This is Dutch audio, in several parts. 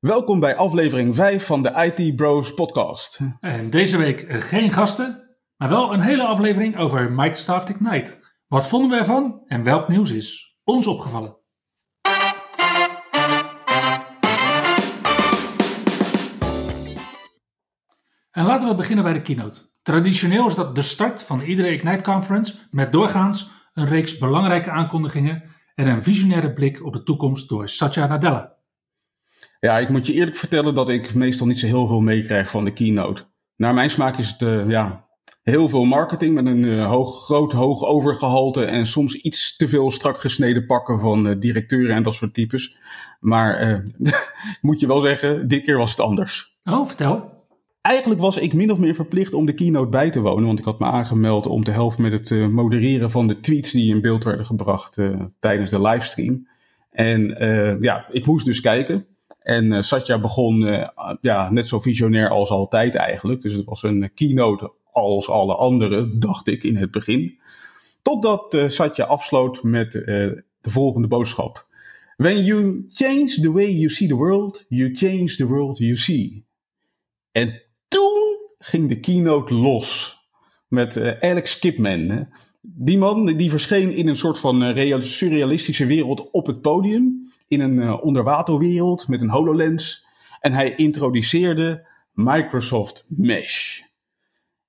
Welkom bij aflevering 5 van de IT Bros podcast. En deze week geen gasten, maar wel een hele aflevering over Microsoft Ignite. Wat vonden we ervan en welk nieuws is ons opgevallen? En laten we beginnen bij de keynote. Traditioneel is dat de start van iedere Ignite Conference met doorgaans een reeks belangrijke aankondigingen en een visionaire blik op de toekomst door Satya Nadella. Ja, ik moet je eerlijk vertellen dat ik meestal niet zo heel veel meekrijg van de keynote. Naar mijn smaak is het uh, ja, heel veel marketing met een uh, hoog, groot hoog overgehalte en soms iets te veel strak gesneden pakken van uh, directeuren en dat soort types. Maar moet je wel zeggen, dit keer was het anders. Oh, vertel. Eigenlijk was ik min of meer verplicht om de keynote bij te wonen, want ik had me aangemeld om te helpen met het modereren van de tweets die in beeld werden gebracht tijdens de livestream. En ja, ik moest dus kijken. En uh, Satya begon uh, ja, net zo visionair als altijd eigenlijk. Dus het was een keynote als alle andere, dacht ik in het begin. Totdat Satya afsloot met de volgende boodschap. When you change the way you see the world, you change the world you see. En toen ging de keynote los met Alex Kipman. Die man die verscheen in een soort van surrealistische wereld op het podium in een uh, onderwaterwereld met een HoloLens. En hij introduceerde Microsoft Mesh.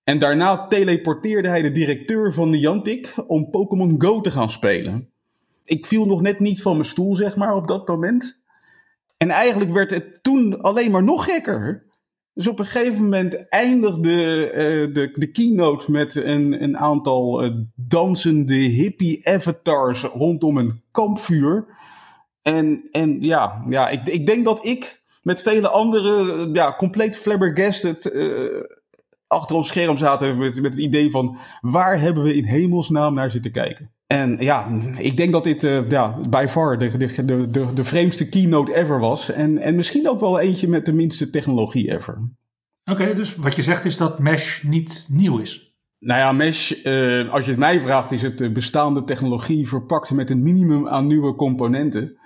En daarna teleporteerde hij de directeur van Niantic om Pokémon Go te gaan spelen. Ik viel nog net niet van mijn stoel, zeg maar, op dat moment. En eigenlijk werd het toen alleen maar nog gekker. Dus op een gegeven moment eindigde uh, de, de keynote met een, een aantal uh, dansende hippie avatars rondom een kampvuur. En, en ja, ja ik, ik denk dat ik met vele anderen ja, compleet flabbergasted achter ons scherm zaten met, met het idee van waar hebben we in hemelsnaam naar zitten kijken. En ja, ik denk dat dit uh, ja, by far de, de, de, de vreemdste keynote ever was. En, en misschien ook wel eentje met de minste technologie ever. Oké, okay, dus wat je zegt is dat Mesh niet nieuw is. Nou ja, Mesh, uh, als je het mij vraagt, is het bestaande technologie verpakt met een minimum aan nieuwe componenten.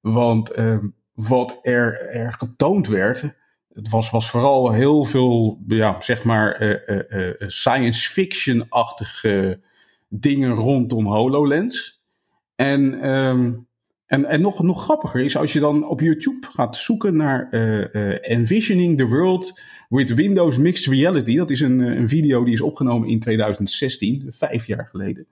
Want uh, wat er, er getoond werd, het was, was vooral heel veel, ja, zeg maar, science fiction-achtige dingen rondom HoloLens. En, um, en, en nog, nog grappiger is, als je dan op YouTube gaat zoeken naar Envisioning the World with Windows Mixed Reality. Dat is een, een video die is opgenomen in 2016, vijf jaar geleden.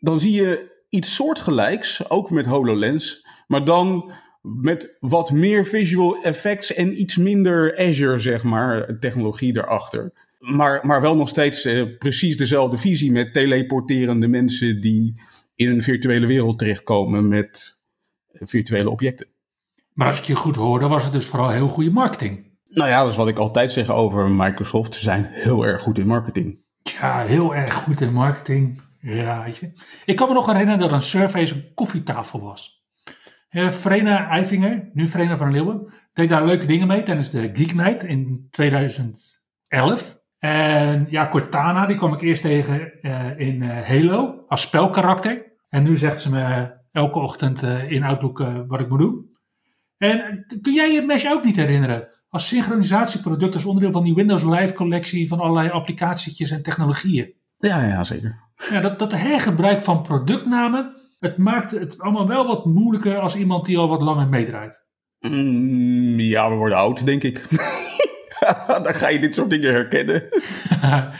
Dan zie je iets soortgelijks, ook met HoloLens maar dan met wat meer visual effects en iets minder Azure, zeg maar, technologie erachter. Maar, maar wel nog steeds eh, precies dezelfde visie met teleporterende mensen die in een virtuele wereld terechtkomen met virtuele objecten. Maar als ik je goed hoor, dan was het dus vooral heel goede marketing. Nou ja, dat is wat ik altijd zeg over Microsoft. Ze zijn heel erg goed in marketing. Ja, heel erg goed in marketing. Ja, weet je. Ik kan me nog herinneren dat een survey een koffietafel was. Uh, Vrena Eifinger, nu Vrena van Leeuwen, deed daar leuke dingen mee tijdens de Geek Night in 2011. En ja, Cortana, die kwam ik eerst tegen uh, in uh, Halo als spelkarakter. En nu zegt ze me elke ochtend in Outlook wat ik moet doen. En kun jij je Mesh ook niet herinneren? Als synchronisatieproduct, als onderdeel van die Windows Live collectie van allerlei applicatietjes en technologieën. Ja, ja, zeker. Ja, dat, dat hergebruik van productnamen het maakt het allemaal wel wat moeilijker als iemand die al wat langer meedraait. Mm, ja, we worden oud, denk ik. Dan ga je dit soort dingen herkennen.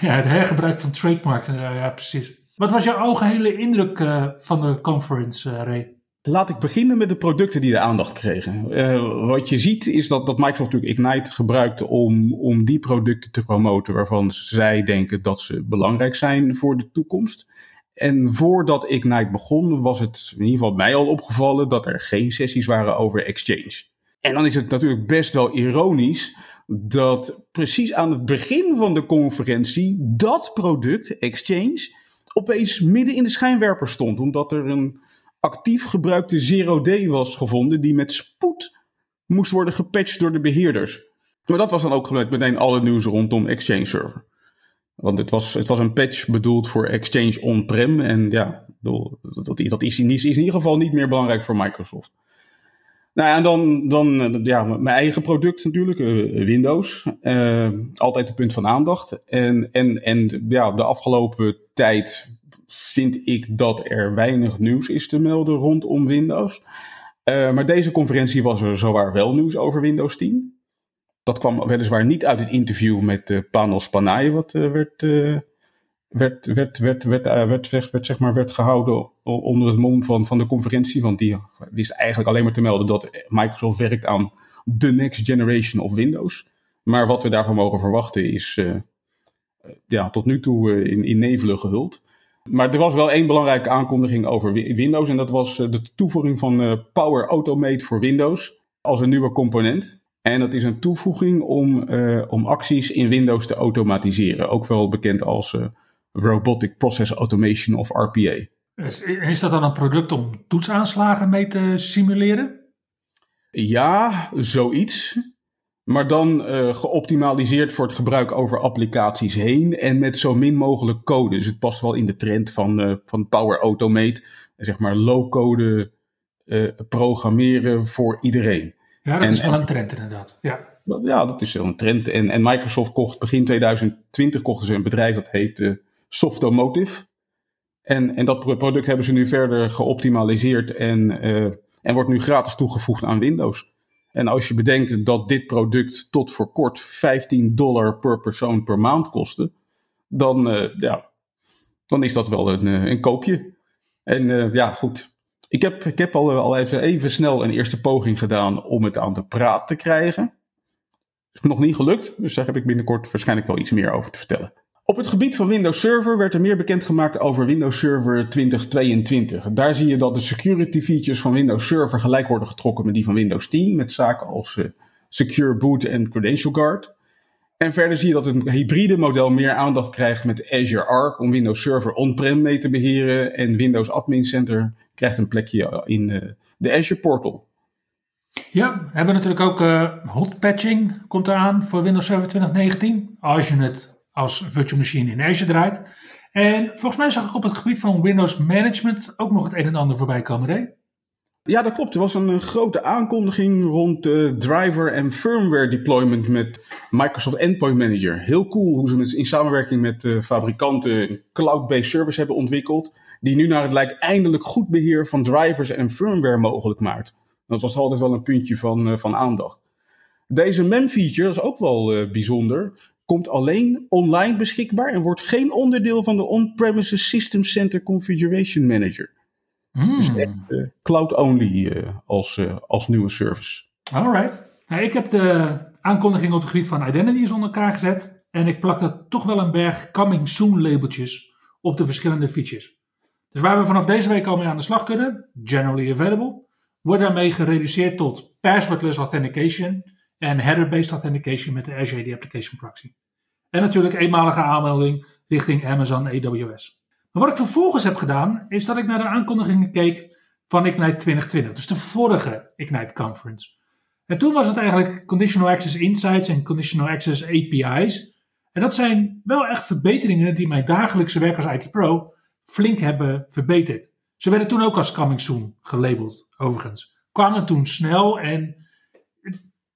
ja, het hergebruik van trademarks. ja, precies. Wat was jouw algehele indruk uh, van de conference, uh, Ray? Laat ik beginnen met de producten die de aandacht kregen. Uh, wat je ziet is dat, dat Microsoft natuurlijk Ignite gebruikt om, om die producten te promoten waarvan zij denken dat ze belangrijk zijn voor de toekomst. En voordat Ignite begon, was het in ieder geval mij al opgevallen dat er geen sessies waren over Exchange. En dan is het natuurlijk best wel ironisch dat precies aan het begin van de conferentie dat product, Exchange, opeens midden in de schijnwerper stond. Omdat er een actief gebruikte Zero Day was gevonden die met spoed moest worden gepatcht door de beheerders. Maar dat was dan ook meteen alle nieuws rondom Exchange Server. Want het was, het was een patch bedoeld voor Exchange on-prem. En ja, dat, dat is in ieder geval niet meer belangrijk voor Microsoft. Nou ja, en dan, dan ja, mijn eigen product natuurlijk, uh, Windows. Uh, altijd een punt van aandacht. En, en, en ja, de afgelopen tijd vind ik dat er weinig nieuws is te melden rondom Windows. Uh, maar deze conferentie was er zowaar wel nieuws over Windows 10. Dat kwam weliswaar niet uit het interview met Panos Panay, wat werd, werd, werd, werd, werd, werd, zeg maar, werd gehouden onder het mom van, van de conferentie. Want die wist eigenlijk alleen maar te melden dat Microsoft werkt aan de next generation of Windows. Maar wat we daarvan mogen verwachten is ja, tot nu toe in, in nevelen gehuld. Maar er was wel één belangrijke aankondiging over Windows. En dat was de toevoeging van Power Automate voor Windows als een nieuwe component. En dat is een toevoeging om, om acties in Windows te automatiseren. Ook wel bekend als Robotic Process Automation of RPA. Is, dat dan een product om toetsaanslagen mee te simuleren? Ja, zoiets. Maar dan uh, geoptimaliseerd voor het gebruik over applicaties heen en met zo min mogelijk code. Dus het past wel in de trend van, van Power Automate. Zeg maar low-code programmeren voor iedereen. Ja, dat is wel een trend inderdaad. Ja. ja, dat is wel een trend. En, en Microsoft kocht begin 2020 kochten ze een bedrijf dat heet Softomotive. En, en dat product hebben ze nu verder geoptimaliseerd en, uh, en wordt nu gratis toegevoegd aan Windows. En als je bedenkt dat dit product tot voor kort 15 dollar per persoon per maand kostte, dan, uh, ja, dan is dat wel een, een koopje. En ja, goed. Ik heb, ik heb al, al even, even snel een eerste poging gedaan om het aan de praat te krijgen. Is nog niet gelukt, dus daar heb ik binnenkort waarschijnlijk wel iets meer over te vertellen. Op het gebied van Windows Server werd er meer bekendgemaakt over Windows Server 2022. Daar zie je dat de security features van Windows Server gelijk worden getrokken met die van Windows 10, met zaken als uh, Secure Boot en Credential Guard. En verder zie je dat een hybride model meer aandacht krijgt met Azure Arc om Windows Server on-prem mee te beheren en Windows Admin Center krijgt een plekje in uh, de Azure Portal. Ja, we hebben natuurlijk ook uh, hot patching komt eraan voor Windows Server 2019. Als je het als virtual machine in Azure draait. En volgens mij zag ik op het gebied van Windows Management ook nog het een en ander voorbij komen, Ray. Ja, dat klopt. Er was een, grote aankondiging rond uh, driver en firmware deployment met Microsoft Endpoint Manager. Heel cool hoe ze het in samenwerking met uh, fabrikanten een cloud-based service hebben ontwikkeld die nu naar het lijkt eindelijk goed beheer van drivers en firmware mogelijk maakt. Dat was altijd wel een puntje van, van aandacht. Deze MEM-feature, is ook wel bijzonder, komt alleen online beschikbaar en wordt geen onderdeel van de On-Premises System Center Configuration Manager. Mm. Dus echt uh, cloud-only als, als nieuwe service. Alright. Nou, ik heb de aankondiging op het gebied van Identity onder elkaar gezet. En ik plak er toch wel een berg coming soon labeltjes op de verschillende features. Dus waar we vanaf deze week al mee aan de slag kunnen, generally available, wordt daarmee gereduceerd tot passwordless authentication en header-based authentication met de Azure AD Application Proxy. En natuurlijk eenmalige aanmelding richting Amazon AWS. Maar wat ik vervolgens heb gedaan, is dat ik naar de aankondigingen keek van Ignite 2020, dus de vorige Ignite Conference. En toen was het eigenlijk Conditional Access Insights en Conditional Access API's. En dat zijn wel echt verbeteringen die mijn dagelijkse werk als IT Pro flink hebben verbeterd. Ze werden toen ook als coming soon gelabeld, overigens. Kwamen toen snel en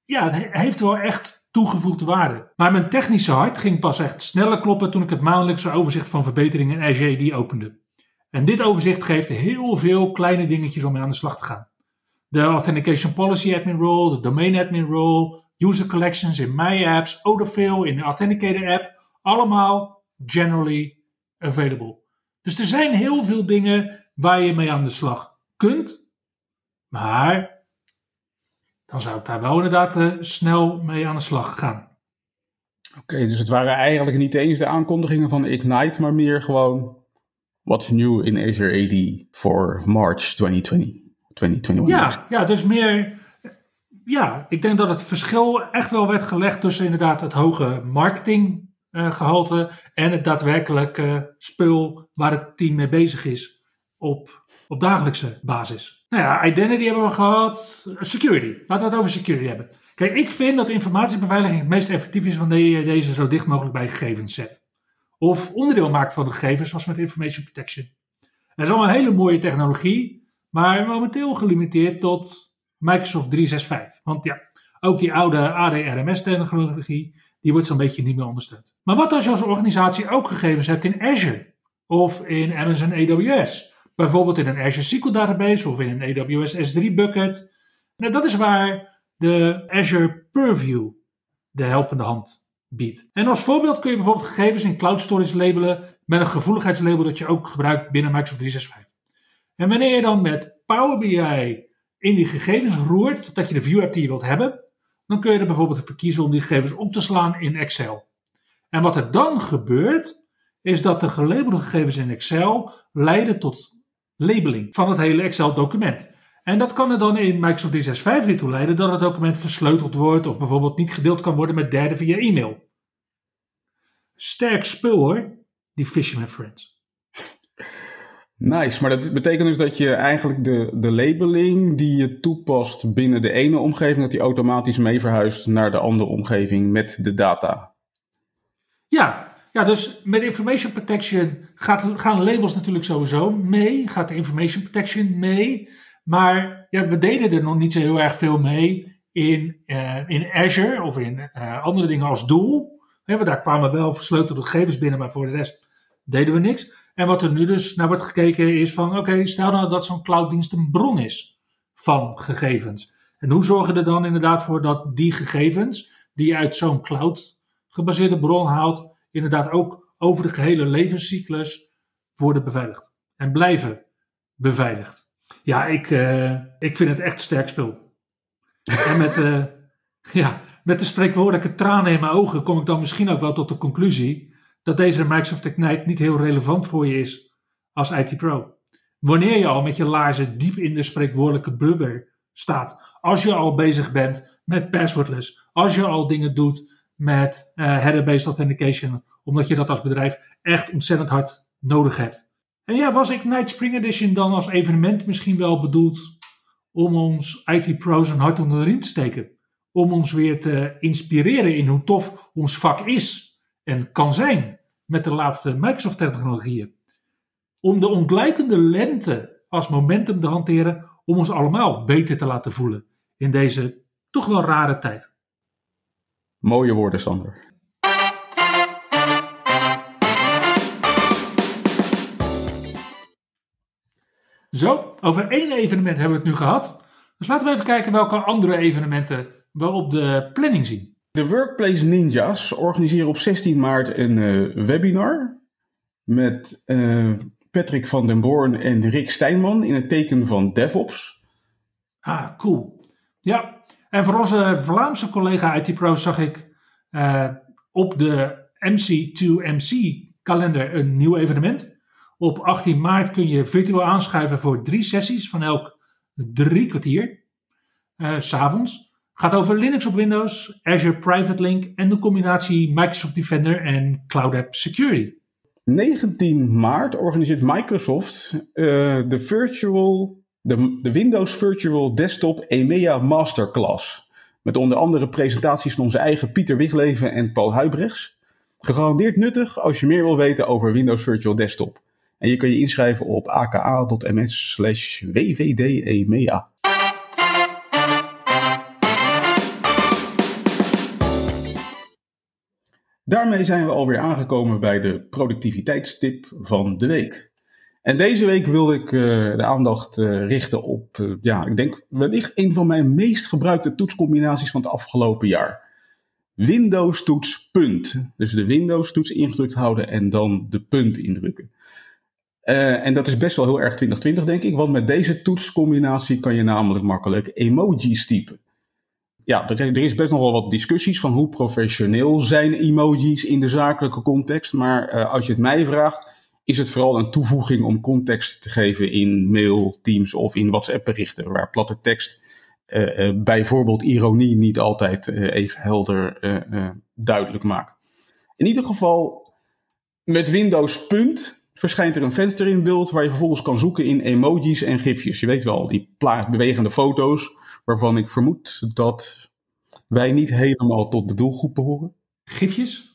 ja, het heeft wel echt toegevoegde waarde. Maar mijn technische hart ging pas echt sneller kloppen toen ik het maandelijkse overzicht van verbeteringen in die opende. En dit overzicht geeft heel veel kleine dingetjes om mee aan de slag te gaan. De Authentication Policy Admin Role, de Domain Admin Role, User Collections in My Apps, Autofill in de Authenticator app, allemaal generally available. Dus er zijn heel veel dingen waar je mee aan de slag kunt. Maar dan zou ik daar wel inderdaad uh, snel mee aan de slag gaan. Oké, dus het waren eigenlijk niet eens de aankondigingen van Ignite, maar meer gewoon what's new in Azure AD voor March 2020. 2021. Ja, ja, dus meer ja, ik denk dat het verschil echt wel werd gelegd tussen inderdaad het hoge marketinggehalte en het daadwerkelijke spul waar het team mee bezig is op, op dagelijkse basis. Nou ja, identity hebben we gehad. Security. Laten we het over security hebben. Kijk, ik vind dat informatiebeveiliging het meest effectief is wanneer je deze zo dicht mogelijk bij gegevens zet. Of onderdeel maakt van de gegevens, zoals met information protection. Dat is allemaal een hele mooie technologie, maar momenteel gelimiteerd tot Microsoft 365. Want ja, ook die oude ADRMS-technologie, die wordt zo'n beetje niet meer ondersteund. Maar wat als je als organisatie ook gegevens hebt in Azure of in Amazon AWS? Bijvoorbeeld in een Azure SQL database of in een AWS S3 bucket. Nou, dat is waar de Azure Purview de helpende hand biedt. En als voorbeeld kun je bijvoorbeeld gegevens in cloud storage labelen met een gevoeligheidslabel dat je ook gebruikt binnen Microsoft 365. En wanneer je dan met Power BI in die gegevens roert, totdat je de view hebt die je wilt hebben, dan kun je er bijvoorbeeld voor kiezen om die gegevens op te slaan in Excel. En wat er dan gebeurt, is dat de gelabelde gegevens in Excel leiden tot labeling van het hele Excel-document. En dat kan er dan in Microsoft 365 weer toe leiden dat het document versleuteld wordt of bijvoorbeeld niet gedeeld kan worden met derden via e-mail. Sterk spul hoor, die Fisherman Friends. Nice, maar dat betekent dus dat je eigenlijk de, de labeling die je toepast binnen de ene omgeving, dat die automatisch mee verhuist naar de andere omgeving met de data. Ja, ja dus met information protection gaat, gaan labels natuurlijk sowieso mee, gaat de information protection mee. Maar ja, we deden er nog niet zo heel erg veel mee in, uh, in Azure of in uh, andere dingen als doel. Ja, daar kwamen wel versleutelde gegevens binnen, maar voor de rest deden we niks. En wat er nu dus naar wordt gekeken is van, oké, stel nou dat zo'n clouddienst een bron is van gegevens. En hoe zorgen we er dan inderdaad voor dat die gegevens die je uit zo'n cloud gebaseerde bron haalt, inderdaad ook over de gehele levenscyclus worden beveiligd en blijven beveiligd. Ja, ik, uh, ik vind het echt sterk spul. en met, uh, ja, met de spreekwoordelijke tranen in mijn ogen kom ik dan misschien ook wel tot de conclusie dat deze Microsoft Ignite niet heel relevant voor je is als IT Pro. Wanneer je al met je laarzen diep in de spreekwoordelijke blubber staat, als je al bezig bent met passwordless, als je al dingen doet met uh, header-based authentication, omdat je dat als bedrijf echt ontzettend hard nodig hebt. En ja, was Ignite Spring Edition dan als evenement misschien wel bedoeld om ons IT-pro's een hart onder de riem te steken? Om ons weer te inspireren in hoe tof ons vak is en kan zijn met de laatste Microsoft-technologieën. Om de ontluikende lente als momentum te hanteren om ons allemaal beter te laten voelen in deze toch wel rare tijd. Mooie woorden, Sander. Zo, over één evenement hebben we het nu gehad. Dus laten we even kijken welke andere evenementen we op de planning zien. De Workplace Ninjas organiseren op 16 maart een uh, webinar met uh, Patrick van den Born en Rick Stijnman in het teken van DevOps. Ah, cool. Ja, en voor onze Vlaamse collega IT Pro zag ik uh, op de MC2MC kalender een nieuw evenement. Op 18 maart kun je virtueel aanschuiven voor drie sessies van elk drie kwartier. Uh, S'avonds. Gaat over Linux op Windows, Azure Private Link en de combinatie Microsoft Defender en Cloud App Security. 19 maart organiseert Microsoft uh, de, virtual, de, de Windows Virtual Desktop EMEA Masterclass. Met onder andere presentaties van onze eigen Pieter Wigleven en Paul Huibrechts. Gegarandeerd nuttig als je meer wil weten over Windows Virtual Desktop. En je kan je inschrijven op aka.ms slash wvdemea. Daarmee zijn we alweer aangekomen bij de productiviteitstip van de week. En deze week wil ik uh, de aandacht uh, richten op, uh, ja, ik denk wellicht een van mijn meest gebruikte toetscombinaties van het afgelopen jaar. Windows toets punt. Dus de Windows toets ingedrukt houden en dan de punt indrukken. en dat is best wel heel erg 2020 denk ik, want met deze toetscombinatie kan je namelijk makkelijk emojis typen ja, er, er, is best nog wel wat discussies van hoe professioneel zijn emojis in de zakelijke context. Maar als je het mij vraagt, is het vooral een toevoeging om context te geven in mail, Teams of in WhatsApp berichten, waar platte tekst uh, bijvoorbeeld ironie niet altijd even helder duidelijk maakt. In ieder geval, met Windows Punt verschijnt er een venster in beeld waar je vervolgens kan zoeken in emojis en gifjes. Je weet wel, die bewegende foto's waarvan ik vermoed dat wij niet helemaal tot de doelgroep behoren. Gifjes?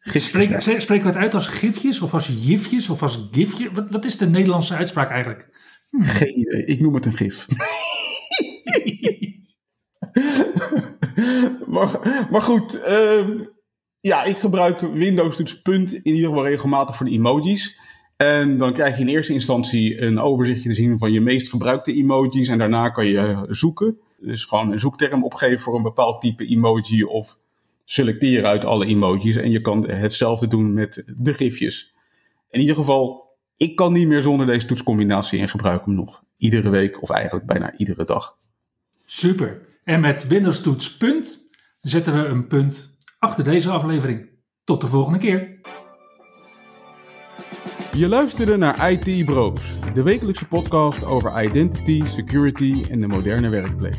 Spreken, we het uit als gifjes of als jifjes of als gifje? Wat, wat is de Nederlandse uitspraak eigenlijk? Hm. Geen idee, ik noem het een gif. maar, maar goed, uh, ja, ik gebruik Windows toets punt in ieder geval regelmatig voor de emojis. En dan krijg je in eerste instantie een overzichtje te zien van je meest gebruikte emojis. En daarna kan je zoeken. Dus gewoon een zoekterm opgeven voor een bepaald type emoji of selecteren uit alle emojis. En je kan hetzelfde doen met de gifjes. In ieder geval, ik kan niet meer zonder deze toetscombinatie en gebruik hem nog iedere week of eigenlijk bijna iedere dag. Super. En met Windows toets punt zetten we een punt achter deze aflevering. Tot de volgende keer. Je luisterde naar IT Bros, de wekelijkse podcast over identity, security en de moderne werkplek.